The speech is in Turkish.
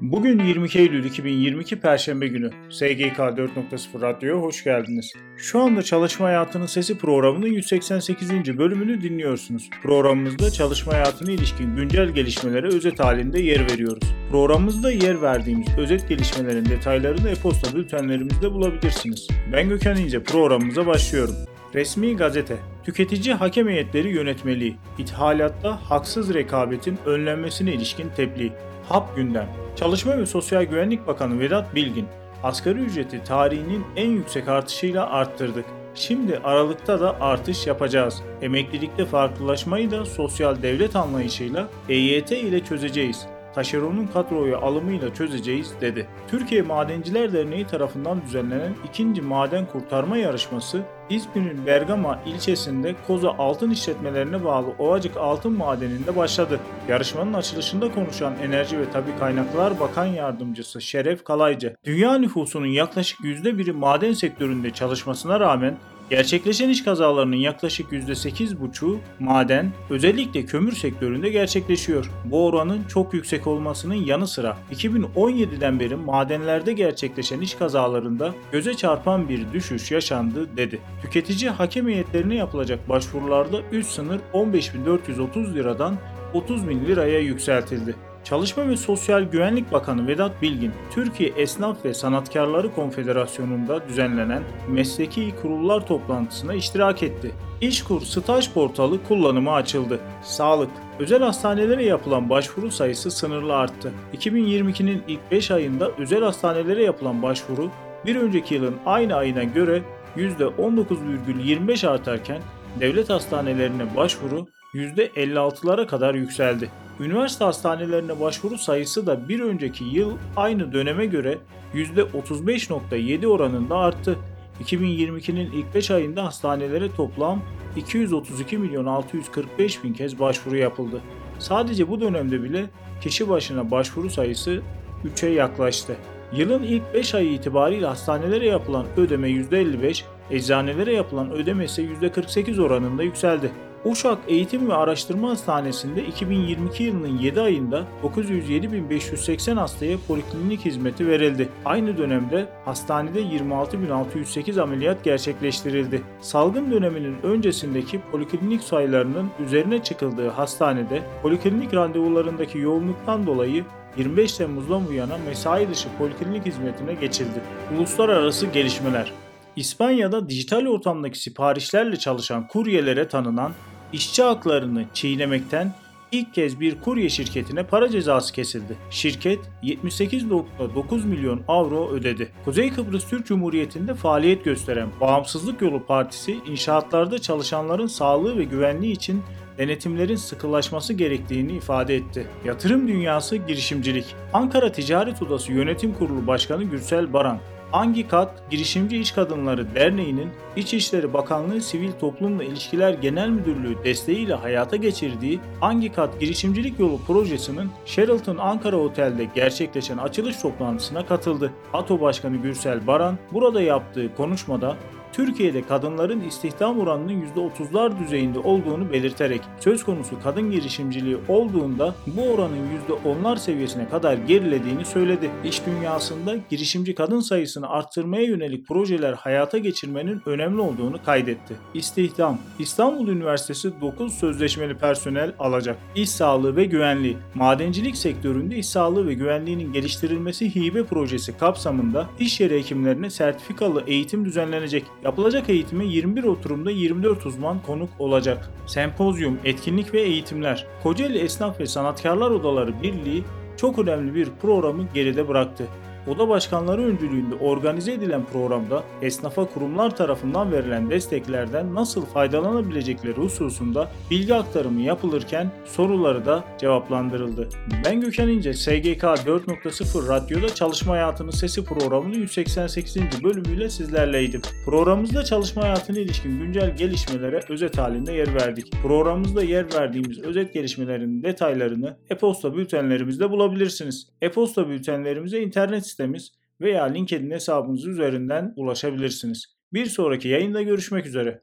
Bugün 22 Eylül 2022 Perşembe günü. SGK 4.0 Radyo'ya hoş geldiniz. Şu anda Çalışma Hayatının Sesi programının 188. bölümünü dinliyorsunuz. Programımızda çalışma hayatına ilişkin güncel gelişmelere özet halinde yer veriyoruz. Programımızda yer verdiğimiz özet gelişmelerin detaylarını e-posta bültenlerimizde bulabilirsiniz. Ben Gökhan İnce, programımıza başlıyorum. Resmi gazete, tüketici hakem heyetleri yönetmeliği, ithalatta haksız rekabetin önlenmesine ilişkin tebliğ, HAP gündem, Çalışma ve Sosyal Güvenlik Bakanı Vedat Bilgin, asgari ücreti tarihinin en yüksek artışıyla arttırdık. Şimdi Aralık'ta da artış yapacağız. Emeklilikte farklılaşmayı da sosyal devlet anlayışıyla EYT ile çözeceğiz taşeronun kadroya alımıyla çözeceğiz dedi. Türkiye Madenciler Derneği tarafından düzenlenen ikinci maden kurtarma yarışması İzmir'in Bergama ilçesinde Koza Altın İşletmelerine bağlı Ovacık Altın Madeni'nde başladı. Yarışmanın açılışında konuşan Enerji ve Tabi Kaynaklar Bakan Yardımcısı Şeref Kalaycı, dünya nüfusunun yaklaşık %1'i maden sektöründe çalışmasına rağmen Gerçekleşen iş kazalarının yaklaşık %8,5'u maden, özellikle kömür sektöründe gerçekleşiyor. Bu oranın çok yüksek olmasının yanı sıra 2017'den beri madenlerde gerçekleşen iş kazalarında göze çarpan bir düşüş yaşandı dedi. Tüketici hakem heyetlerine yapılacak başvurularda üst sınır 15.430 liradan 30.000 liraya yükseltildi. Çalışma ve Sosyal Güvenlik Bakanı Vedat Bilgin, Türkiye Esnaf ve Sanatkarları Konfederasyonu'nda düzenlenen mesleki kurullar toplantısına iştirak etti. İşkur staj portalı kullanıma açıldı. Sağlık, özel hastanelere yapılan başvuru sayısı sınırlı arttı. 2022'nin ilk 5 ayında özel hastanelere yapılan başvuru bir önceki yılın aynı ayına göre %19,25 artarken devlet hastanelerine başvuru %56'lara kadar yükseldi. Üniversite hastanelerine başvuru sayısı da bir önceki yıl aynı döneme göre %35.7 oranında arttı. 2022'nin ilk 5 ayında hastanelere toplam 232 milyon 645 bin kez başvuru yapıldı. Sadece bu dönemde bile kişi başına başvuru sayısı 3'e yaklaştı. Yılın ilk 5 ayı itibariyle hastanelere yapılan ödeme %55, eczanelere yapılan ödeme ise %48 oranında yükseldi. Uşak Eğitim ve Araştırma Hastanesi'nde 2022 yılının 7 ayında 907.580 hastaya poliklinik hizmeti verildi. Aynı dönemde hastanede 26.608 ameliyat gerçekleştirildi. Salgın döneminin öncesindeki poliklinik sayılarının üzerine çıkıldığı hastanede poliklinik randevularındaki yoğunluktan dolayı 25 Temmuz'dan bu yana mesai dışı poliklinik hizmetine geçildi. Uluslararası gelişmeler İspanya'da dijital ortamdaki siparişlerle çalışan kuryelere tanınan işçi haklarını çiğnemekten ilk kez bir kurye şirketine para cezası kesildi. Şirket 78.9 milyon avro ödedi. Kuzey Kıbrıs Türk Cumhuriyeti'nde faaliyet gösteren Bağımsızlık Yolu Partisi inşaatlarda çalışanların sağlığı ve güvenliği için denetimlerin sıkılaşması gerektiğini ifade etti. Yatırım dünyası girişimcilik. Ankara Ticaret Odası Yönetim Kurulu Başkanı Gürsel Baran, Angikat Girişimci İş Kadınları Derneği'nin İçişleri Bakanlığı Sivil Toplumla İlişkiler Genel Müdürlüğü desteğiyle hayata geçirdiği Angikat Girişimcilik Yolu projesinin Sheraton Ankara Otel'de gerçekleşen açılış toplantısına katıldı. ATO Başkanı Gürsel Baran burada yaptığı konuşmada Türkiye'de kadınların istihdam oranının %30'lar düzeyinde olduğunu belirterek söz konusu kadın girişimciliği olduğunda bu oranın %10'lar seviyesine kadar gerilediğini söyledi. İş dünyasında girişimci kadın sayısını arttırmaya yönelik projeler hayata geçirmenin önemli olduğunu kaydetti. İstihdam İstanbul Üniversitesi 9 sözleşmeli personel alacak. İş sağlığı ve güvenliği Madencilik sektöründe iş sağlığı ve güvenliğinin geliştirilmesi hibe projesi kapsamında iş yeri hekimlerine sertifikalı eğitim düzenlenecek. Yapılacak eğitime 21 oturumda 24 uzman konuk olacak. Sempozyum, etkinlik ve eğitimler. Kocaeli Esnaf ve Sanatkarlar Odaları Birliği çok önemli bir programı geride bıraktı. Oda başkanları öncülüğünde organize edilen programda esnafa kurumlar tarafından verilen desteklerden nasıl faydalanabilecekleri hususunda bilgi aktarımı yapılırken soruları da cevaplandırıldı. Ben Gökhan İnce, SGK 4.0 Radyo'da Çalışma Hayatının Sesi programının 188. bölümüyle sizlerleydim. Programımızda çalışma hayatına ilişkin güncel gelişmelere özet halinde yer verdik. Programımızda yer verdiğimiz özet gelişmelerin detaylarını e-posta bültenlerimizde bulabilirsiniz. E-posta bültenlerimize internet sitemiz veya LinkedIn hesabımız üzerinden ulaşabilirsiniz. Bir sonraki yayında görüşmek üzere.